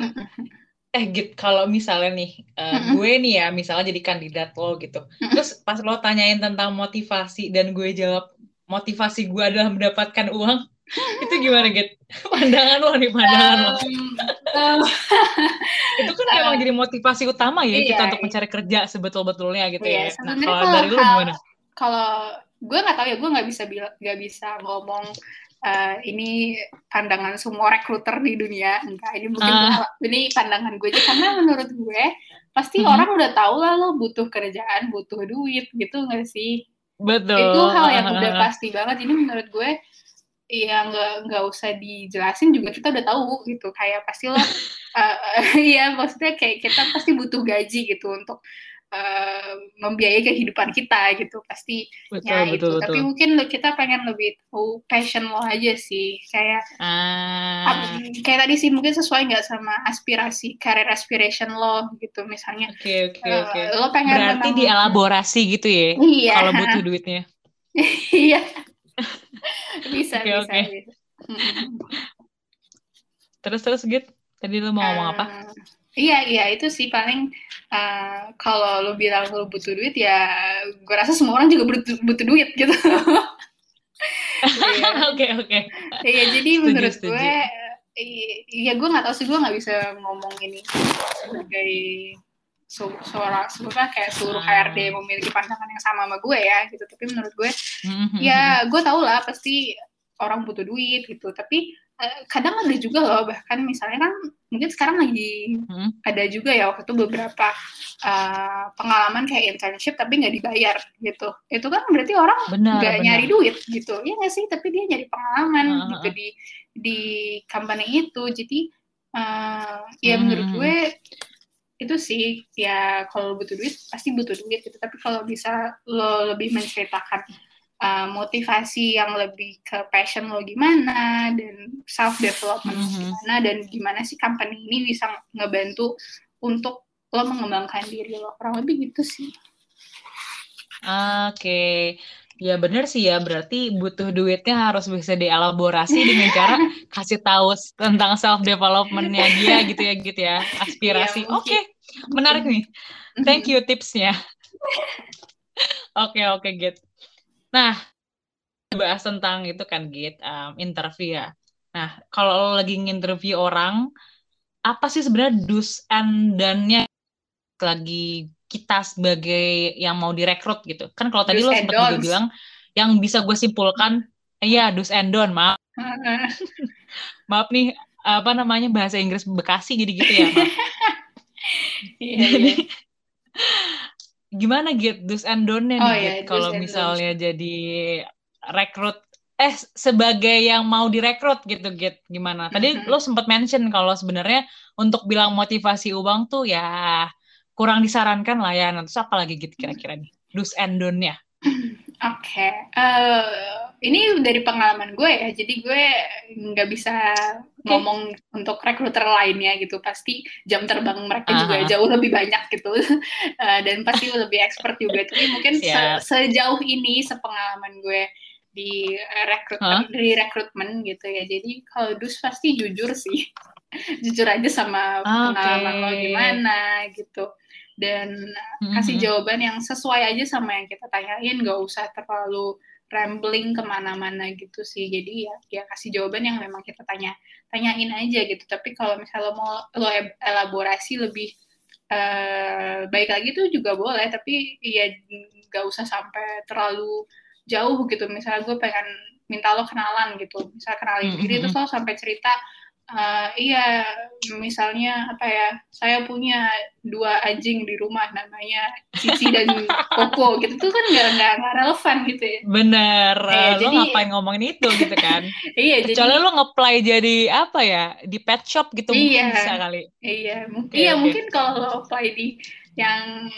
eh gitu kalau misalnya nih uh, gue nih ya misalnya jadi kandidat lo gitu. Terus pas lo tanyain tentang motivasi dan gue jawab motivasi gue adalah mendapatkan uang itu gimana gitu pandangan lo nih pandangan um, lo um, itu kan memang jadi motivasi utama ya iya, kita untuk mencari kerja sebetul betulnya gitu iya, ya. Nah kalau dari lo gimana? kalau gue nggak tahu ya gue nggak bisa bilang nggak bisa ngomong uh, ini pandangan semua rekruter di dunia. Enggak ini mungkin uh. ini pandangan gue aja. Karena menurut gue pasti hmm. orang udah tahu lah lo butuh kerjaan butuh duit gitu nggak sih? Betul. Itu hal yang udah pasti banget. Ini menurut gue Iya nggak nggak usah dijelasin juga kita udah tahu gitu kayak pasti lo uh, iya maksudnya kayak kita pasti butuh gaji gitu untuk uh, membiayai kehidupan kita gitu pasti betul, ya betul, itu betul. tapi mungkin lo kita pengen lebih tahu passion lo aja sih kayak ah. kayak tadi sih mungkin sesuai nggak sama aspirasi career aspiration lo gitu misalnya oke okay, oke okay, uh, okay. lo pengen berarti dielaborasi gitu ya iya. kalau butuh duitnya iya bisa okay, bisa, okay. bisa. terus terus gitu tadi lu mau uh, ngomong apa iya iya itu sih paling uh, kalau lu bilang lu butuh duit ya gue rasa semua orang juga butuh, butuh duit gitu oke oke iya jadi setuju, menurut setuju. gue iya gue nggak tahu sih gue nggak bisa ngomong ini sebagai suara sebetulnya kayak seluruh HRD ah. memiliki pandangan yang sama sama gue ya gitu tapi menurut gue mm-hmm. ya gue tau lah pasti orang butuh duit gitu tapi uh, kadang ada juga loh bahkan misalnya kan mungkin sekarang lagi hmm. ada juga ya waktu itu beberapa uh, pengalaman kayak internship tapi nggak dibayar gitu itu kan berarti orang nggak nyari duit gitu ya nggak sih tapi dia nyari pengalaman uh -huh. gitu di di company itu jadi uh, ya hmm. menurut gue itu sih ya kalau butuh duit pasti butuh duit gitu tapi kalau bisa lo lebih menceritakan uh, motivasi yang lebih ke passion lo gimana dan self development mm -hmm. gimana dan gimana sih company ini bisa ngebantu untuk lo mengembangkan diri lo kurang lebih gitu sih oke okay. Ya benar sih ya, berarti butuh duitnya harus bisa dielaborasi dengan cara kasih tahu tentang self developmentnya dia gitu ya gitu ya, aspirasi. Ya, Oke, okay. menarik nih. Thank you tipsnya. Oke oke okay, Git. Nah, bahas tentang itu kan Git, um, interview ya. Nah, kalau lo lagi nginterview orang, apa sih sebenarnya do's and dan-nya lagi kita sebagai yang mau direkrut gitu kan kalau tadi lo sempat juga bilang yang bisa gue simpulkan iya dus and don maaf Maaf nih, apa namanya bahasa Inggris Bekasi jadi gitu ya, Maaf. Iya, iya. gimana gitu dus and don't-nya oh, nih iya, kalau misalnya jadi rekrut eh sebagai yang mau direkrut gitu Git gimana tadi mm -hmm. lo sempat mention kalau sebenarnya untuk bilang motivasi uang tuh ya kurang disarankan lah ya nanti apa lagi gitu kira-kira nih dus and don't-nya Oke, okay. uh, eh, ini dari pengalaman gue ya, jadi gue nggak bisa ngomong untuk rekruter lainnya gitu. Pasti jam terbang mereka uh -huh. juga jauh lebih banyak gitu, uh, dan pasti lebih expert juga. Tapi mungkin se sejauh ini, sepengalaman gue di rekrut huh? di rekrutmen gitu ya. Jadi kalau dus pasti jujur sih, jujur aja sama okay. pengalaman lo gimana gitu dan mm-hmm. kasih jawaban yang sesuai aja sama yang kita tanyain gak usah terlalu rambling ke mana-mana gitu sih. Jadi ya ya kasih jawaban yang memang kita tanya tanyain aja gitu. Tapi kalau misalnya lo mau lo elaborasi lebih uh, baik lagi tuh juga boleh. Tapi ya gak usah sampai terlalu jauh gitu. Misalnya gue pengen minta lo kenalan gitu. Misalnya kenalin mm-hmm. diri terus lo sampai cerita uh, iya misalnya apa ya saya punya dua anjing di rumah namanya Cici dan Koko gitu. Tuh kan nggak nggak relevan gitu ya. Bener eh, lo jadi, ngapain ngomongin itu gitu kan? Iya kecuali jadi, lo ngeplay jadi apa ya di pet shop gitu iya, mungkin bisa kali. Iya mungkin okay, iya okay. mungkin kalau lo apply di yang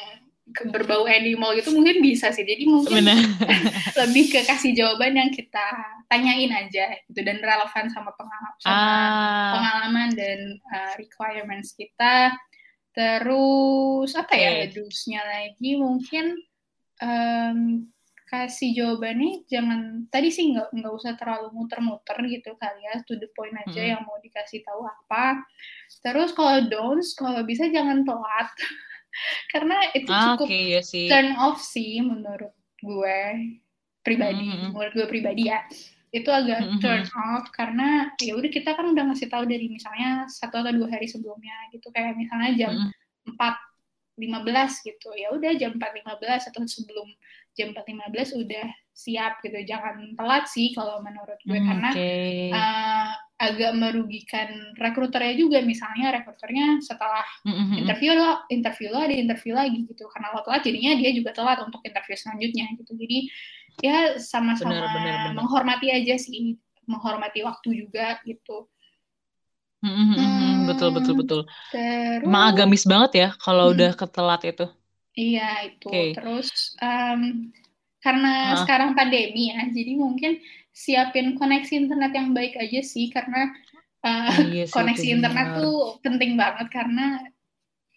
berbau animal gitu mungkin bisa sih. Jadi mungkin lebih ke kasih jawaban yang kita tanyain aja gitu dan relevan sama pengalaman sama ah. pengalaman dan uh, requirements kita terus apa okay. ya dusnya lagi mungkin um, kasih jawabannya jangan tadi sih nggak nggak usah terlalu muter-muter gitu kali ya to the point aja hmm. yang mau dikasih tahu apa terus kalau don'ts kalau bisa jangan telat karena itu ah, cukup okay, yeah, sih. turn off sih menurut gue pribadi mm -hmm. menurut gue pribadi ya itu agak mm -hmm. turn off karena ya udah kita kan udah ngasih tahu dari misalnya satu atau dua hari sebelumnya gitu. Kayak misalnya jam empat lima belas gitu. Ya udah jam empat lima belas atau sebelum jam empat lima belas udah siap gitu. Jangan telat sih kalau menurut gue. Mm, karena okay. uh, agak merugikan rekruternya juga. Misalnya rekruternya setelah mm-hmm. interview lo interview lo ada interview lagi gitu. Karena lo telat jadinya dia juga telat untuk interview selanjutnya gitu. Jadi ya sama-sama menghormati aja sih menghormati waktu juga gitu. Hmm, betul betul betul. terus, emang agamis banget ya kalau hmm. udah ketelat itu. Iya itu. Okay. terus um, karena uh. sekarang pandemi ya jadi mungkin siapin koneksi internet yang baik aja sih karena uh, iya, koneksi internet tuh penting banget karena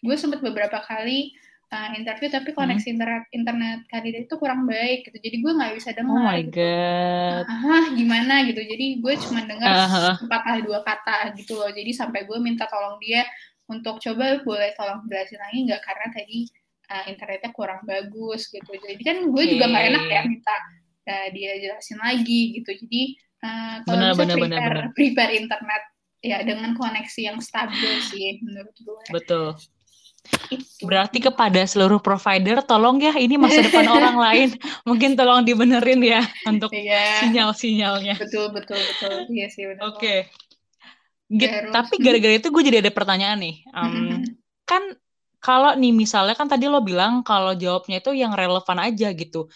gue sempat beberapa kali uh, interview tapi hmm. koneksi hmm. internet internet kandidat itu kurang baik gitu jadi gue nggak bisa dengar oh my gitu. god ah gimana gitu jadi gue cuma dengar uh-huh. empat kali dua kata gitu loh jadi sampai gue minta tolong dia untuk coba boleh tolong jelasin lagi nggak karena tadi uh, internetnya kurang bagus gitu jadi kan gue okay. juga nggak enak ya minta uh, dia jelasin lagi gitu jadi uh, kalau bisa benar, prepare, benar. prepare internet ya dengan koneksi yang stabil sih menurut gue betul. Berarti kepada seluruh provider, tolong ya ini masa depan orang lain, mungkin tolong dibenerin ya untuk iya. sinyal-sinyalnya. Betul betul betul, iya sih Oke. Okay. Tapi gara-gara itu gue jadi ada pertanyaan nih. Um, kan kalau nih misalnya kan tadi lo bilang kalau jawabnya itu yang relevan aja gitu.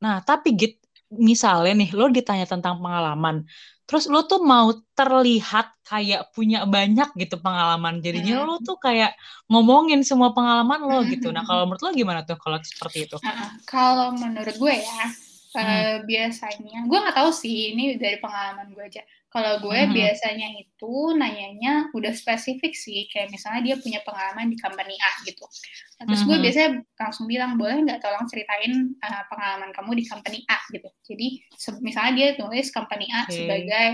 Nah, tapi git misalnya nih lo ditanya tentang pengalaman terus lo tuh mau terlihat kayak punya banyak gitu pengalaman. Jadinya hmm. lo tuh kayak ngomongin semua pengalaman lo gitu. Nah kalau menurut lo gimana tuh kalau seperti itu? Uh, kalau menurut gue ya hmm. uh, biasanya gue nggak tahu sih ini dari pengalaman gue aja kalau gue hmm. biasanya itu nanyanya udah spesifik sih, kayak misalnya dia punya pengalaman di company A gitu. Nah, terus gue hmm. biasanya langsung bilang, boleh nggak tolong ceritain uh, pengalaman kamu di company A gitu. Jadi misalnya dia tulis company A okay. sebagai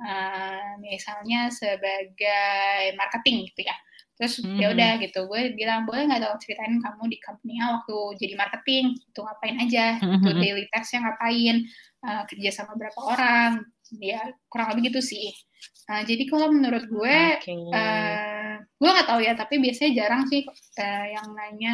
uh, misalnya sebagai marketing gitu ya. Terus hmm. ya udah gitu, gue bilang boleh nggak tolong ceritain kamu di company A waktu jadi marketing, itu ngapain aja, hmm. itu daily tasknya ngapain, uh, kerja sama berapa orang, ya kurang lebih gitu sih nah, jadi kalau menurut gue okay. uh, eh, gue nggak tahu ya tapi biasanya jarang sih uh, yang nanya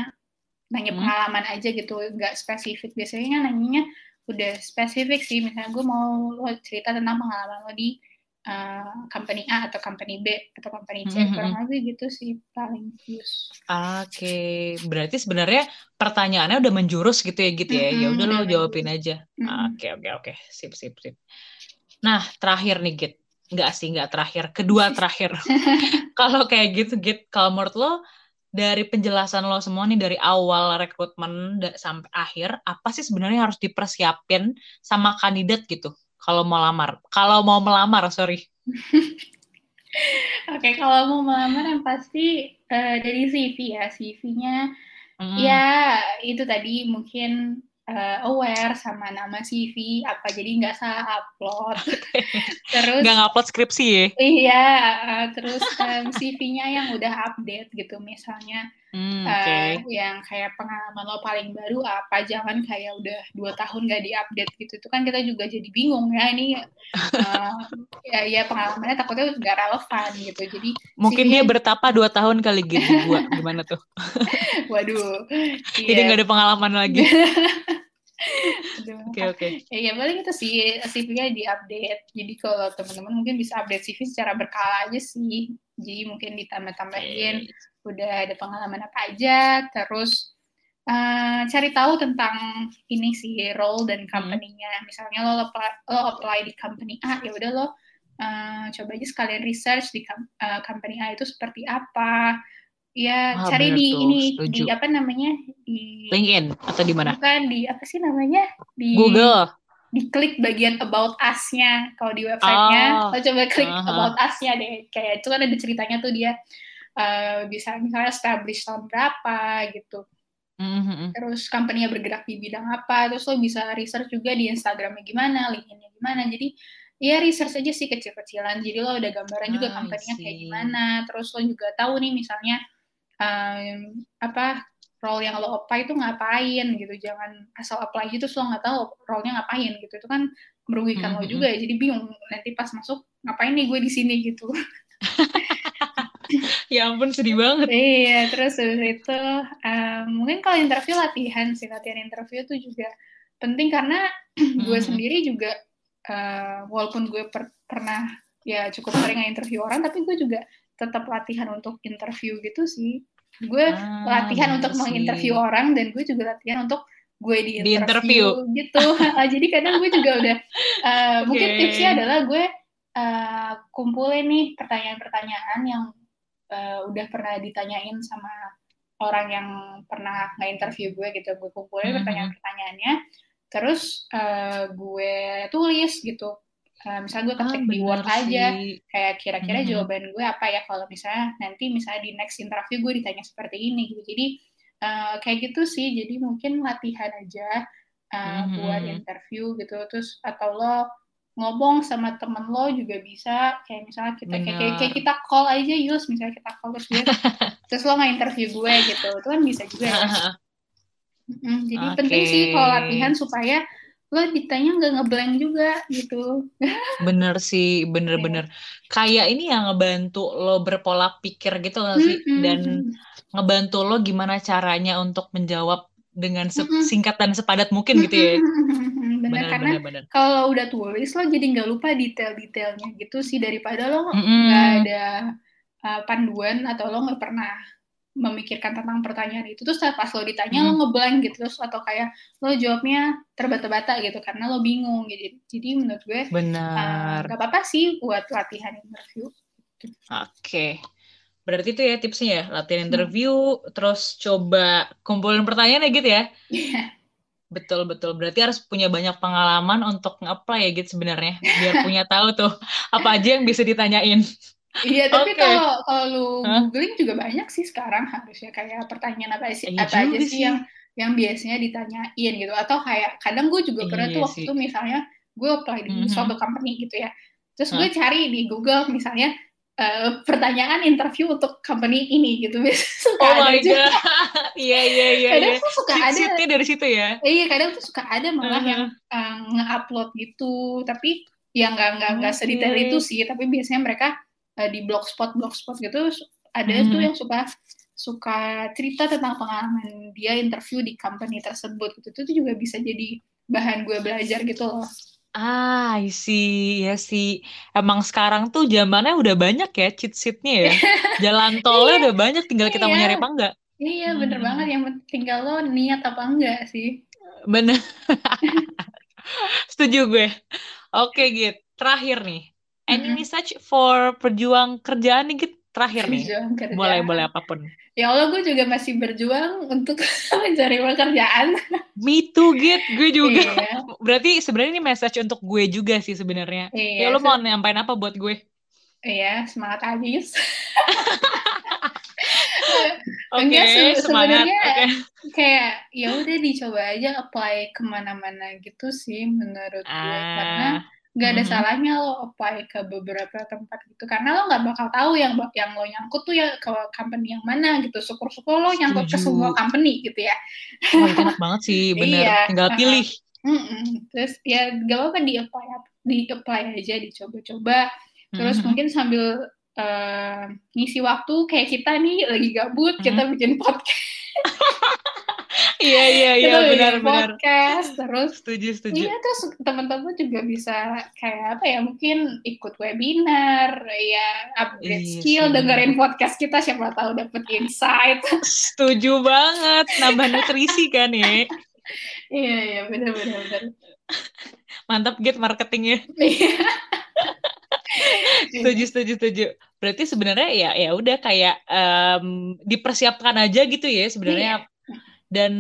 nanya hmm. pengalaman aja gitu nggak spesifik biasanya nanyanya udah spesifik sih misalnya gue mau lo cerita tentang pengalaman lo di uh, company A atau company B atau company C mm -hmm. kurang lebih gitu sih paling use. Oke, okay. berarti sebenarnya pertanyaannya udah menjurus gitu ya gitu ya. Mm -hmm, ya udah lo jawabin aja. Oke oke oke, sip sip sip. Nah terakhir nih Git, nggak sih nggak terakhir, kedua terakhir. kalau kayak gitu Git, kalau menurut lo dari penjelasan lo semua nih dari awal rekrutmen sampai akhir apa sih sebenarnya harus dipersiapin sama kandidat gitu kalau mau lamar? Kalau mau melamar sorry. Oke okay, kalau mau melamar yang pasti uh, dari CV ya. CV-nya mm. ya itu tadi mungkin uh, aware sama nama CV apa jadi nggak salah upload terus nggak upload skripsi ya? Iya uh, terus um, CV-nya yang udah update gitu misalnya hmm, okay. Uh, yang kayak pengalaman lo paling baru apa jangan kayak udah dua tahun gak diupdate gitu. Itu kan kita juga jadi bingung ya ini uh, ya, ya pengalamannya takutnya nggak relevan gitu. Jadi mungkin CV dia bertapa dua tahun kali gitu gua gimana tuh? Waduh jadi nggak ada pengalaman lagi. Oke oke. Ya, ya paling itu sih CV-nya diupdate. Jadi kalau teman-teman mungkin bisa update CV secara berkala aja sih. Jadi mungkin ditambah-tambahin. Okay. Udah ada pengalaman apa aja, terus uh, cari tahu tentang ini sih role dan hmm. company-nya. Misalnya lo apply, lo apply di company A, ya udah lo uh, coba aja sekalian research di uh, company A itu seperti apa Ya, ah, cari di tuh, ini setuju. di apa namanya? Di LinkedIn atau di mana? Bukan di apa sih namanya? Di Google. Diklik bagian about us-nya kalau di websitenya. Oh. Lo coba klik uh -huh. about us-nya deh. Kayak itu kan ada ceritanya tuh dia uh, bisa misalnya establish tahun berapa gitu. Mm-hmm. Terus company-nya bergerak di bidang apa, terus lo bisa research juga di Instagramnya gimana, LinkedIn-nya gimana. Jadi ya research aja sih kecil-kecilan. Jadi lo ada gambaran juga ah, company-nya kayak gimana. Terus lo juga tahu nih misalnya um, apa role yang lo apply itu ngapain gitu jangan asal apply gitu lo nggak tahu role-nya ngapain gitu itu kan merugikan mm -hmm. lo juga ya jadi bingung nanti pas masuk ngapain nih gue di sini gitu ya ampun sedih banget iya terus itu um, mungkin kalau interview latihan sih latihan interview itu juga penting karena gue mm -hmm. sendiri juga uh, walaupun gue per pernah ya cukup sering interview orang tapi gue juga tetap latihan untuk interview gitu sih gue ah, latihan untuk menginterview orang dan gue juga latihan untuk gue di interview, di interview. gitu jadi kadang gue juga udah uh, eh, okay. mungkin tipsnya adalah gue uh, kumpulin nih pertanyaan-pertanyaan yang uh, udah pernah ditanyain sama orang yang pernah nggak interview gue gitu. Gue kumpulin mm -hmm. pertanyaan-pertanyaannya. Terus uh, gue tulis gitu. Uh, misalnya gue ketik ah, di Word aja kayak kira-kira mm -hmm. jawaban gue apa ya kalau misalnya nanti misalnya di next interview gue ditanya seperti ini gitu. Jadi uh, kayak gitu sih. Jadi mungkin latihan aja uh, mm -hmm. buat interview gitu. Terus atau lo ngomong sama temen lo juga bisa. Kayak misalnya kita kayak, kayak, kayak kita call aja Yus misalnya kita call terus dia terus lo nggak interview gue gitu. Itu kan bisa juga ya. mm jadi okay. penting sih kalau latihan supaya lo ditanya nggak ngeblank juga gitu. Bener sih bener-bener yeah. kayak ini yang ngebantu lo berpola pikir gitu gak sih? Mm -hmm. dan ngebantu lo gimana caranya untuk menjawab dengan singkat dan sepadat mungkin gitu ya bener, bener karena kalau udah tulis lo jadi nggak lupa detail-detailnya gitu sih daripada lo nggak mm -hmm. ada uh, panduan atau lo nggak pernah memikirkan tentang pertanyaan itu terus pas lo ditanya hmm. lo ngeblank gitu terus atau kayak lo jawabnya terbata-bata gitu karena lo bingung gitu jadi menurut gue benar uh, gak apa-apa sih buat latihan interview oke okay. berarti itu ya tipsnya ya latihan hmm. interview hmm. terus coba kumpulin pertanyaan ya gitu ya yeah. Betul betul berarti harus punya banyak pengalaman untuk nge-apply ya gitu sebenarnya biar punya tahu tuh apa aja yang bisa ditanyain Iya, tapi kalau okay. kalau lu huh? googling juga banyak sih sekarang harusnya kayak pertanyaan apa sih iya apa aja sih, yang yang biasanya ditanyain gitu atau kayak kadang gue juga pernah iya tuh waktu sih. misalnya gue apply di mm -hmm. suatu company gitu ya. Terus huh? gue cari di Google misalnya uh, pertanyaan interview untuk company ini gitu suka oh ada my god iya iya iya kadang iya. tuh suka ada dari situ ya iya kadang tuh suka ada malah uh -huh. yang uh, nge-upload gitu tapi yang nggak nggak nggak okay. sedetail itu sih tapi biasanya mereka uh, di blogspot blogspot gitu ada hmm. tuh yang suka suka cerita tentang pengalaman dia interview di company tersebut gitu itu juga bisa jadi bahan gue belajar gitu loh. Ah, sih, ya sih. Emang sekarang tuh zamannya udah banyak ya cheat sheet-nya ya. Jalan tolnya Iya, udah banyak, tinggal kita mau iya. nyari apa enggak. Iya, bener Hmm. banget. Yang tinggal lo niat apa enggak sih. Bener. Setuju gue. Oke, Git. Terakhir nih. Any Mm-mm. message for perjuang kerjaan nih, Git? Terakhir nih. Berjuang kerja. Boleh, boleh apa pun. Ya Allah, gue juga masih berjuang untuk mencari pekerjaan. Me too, Git. Gue juga. Iya, Berarti sebenarnya ini message untuk gue juga sih sebenarnya. Ya iya, lo mau nyampain apa buat gue? iya, semangat habis. Oke, Enggak, se- semangat. sebenarnya Oke. kayak ya udah dicoba aja apply ke mana-mana gitu sih menurut gue karena Ah, nggak ada mhm. salahnya lo apply ke beberapa tempat gitu karena lo nggak bakal tahu yang yang lo nyangkut tuh ya ke company yang mana gitu syukur-syukur lo nyangkut ke Setuju. semua company gitu ya Wah, enak banget sih, bener. Iya, Tinggal pilih. Mm-mm. terus ya gak apa-apa di apply di apply aja dicoba-coba terus Mhm. mungkin sambil eh, ngisi waktu kayak kita nih lagi gabut kita Mhm. bikin podcast Iya, iya, iya, kita bikin benar-benar. podcast terus Setuju, setuju. Iya terus teman-teman juga bisa kayak apa ya mungkin ikut webinar ya upgrade Iya skill sih. dengerin podcast kita siapa tahu dapet insight Setuju banget. Nambah nutrisi kan ya. iya iya benar benar benar Mantap Git marketingnya. Iya. Setuju, setuju, setuju. Berarti sebenarnya ya ya udah kayak em, dipersiapkan aja gitu ya sebenarnya. Dan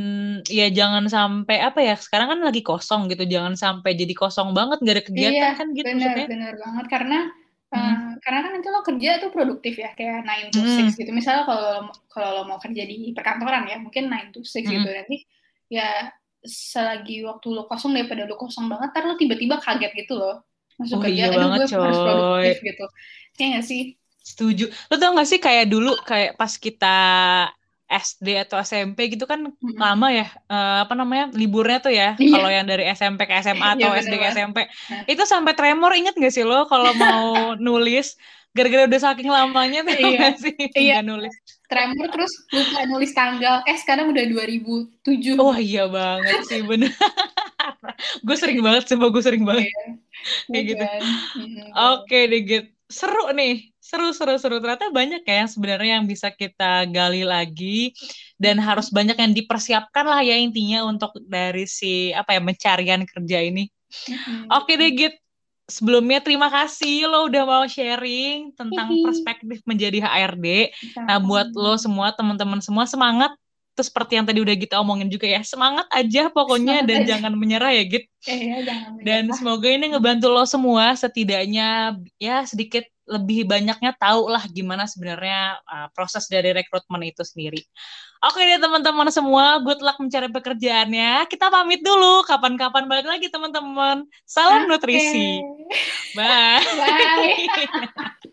ya jangan sampai apa ya sekarang kan lagi kosong gitu. Jangan sampai jadi kosong banget nggak ada kegiatan iya kan gitu benar maksudnya. benar banget karena Hmm. eh, karena kan nanti lo kerja tuh produktif ya kayak 9 to Hmm. 6 gitu misalnya kalau kalau lo mau kerja di perkantoran ya mungkin 9 to 6 gitu Hmm. nanti ya selagi waktu lo kosong daripada lo kosong banget ntar lo tiba-tiba kaget gitu loh masuk Oh kerja iya aduh banget gue harus coy. produktif gitu ya nggak sih Setuju. Lo tau gak sih kayak dulu kayak pas kita SD atau SMP gitu kan Mm-mm. lama ya eh, apa namanya liburnya tuh ya Iya. kalau yang dari SMP ke SMA Iya, atau SD ke. SMP Nah. itu sampai tremor inget gak sih lo kalau mau nulis gara-gara udah saking lamanya tuh Iya. gak sih Iya. nulis tremor terus lupa nulis tanggal eh sekarang udah 2007 oh iya banget sih bener gue sering banget sumpah gue sering banget kayak gitu? Mm-mm. Oke deh, Git. Seru nih. Seru, seru, seru. Ternyata banyak ya yang sebenarnya yang bisa kita gali lagi. Dan harus banyak yang dipersiapkan lah ya intinya untuk dari si, apa ya, pencarian kerja ini. Mm-mm. Oke deh, Git. Sebelumnya terima kasih lo udah mau sharing tentang Hihi. perspektif menjadi HRD. Nah, buat lo semua, teman-teman semua, semangat. Terus seperti yang tadi udah kita omongin juga ya, semangat aja pokoknya Semangat dan aja. jangan menyerah ya, Git. eh ya jangan Dan menyerah. semoga ini ngebantu lo semua setidaknya ya sedikit lebih banyaknya tahu lah gimana sebenarnya uh, proses dari rekrutmen itu sendiri. Oke deh teman-teman semua, good luck mencari pekerjaannya. Kita pamit dulu, kapan-kapan balik lagi teman-teman. Salam Oke. nutrisi. Bye. bye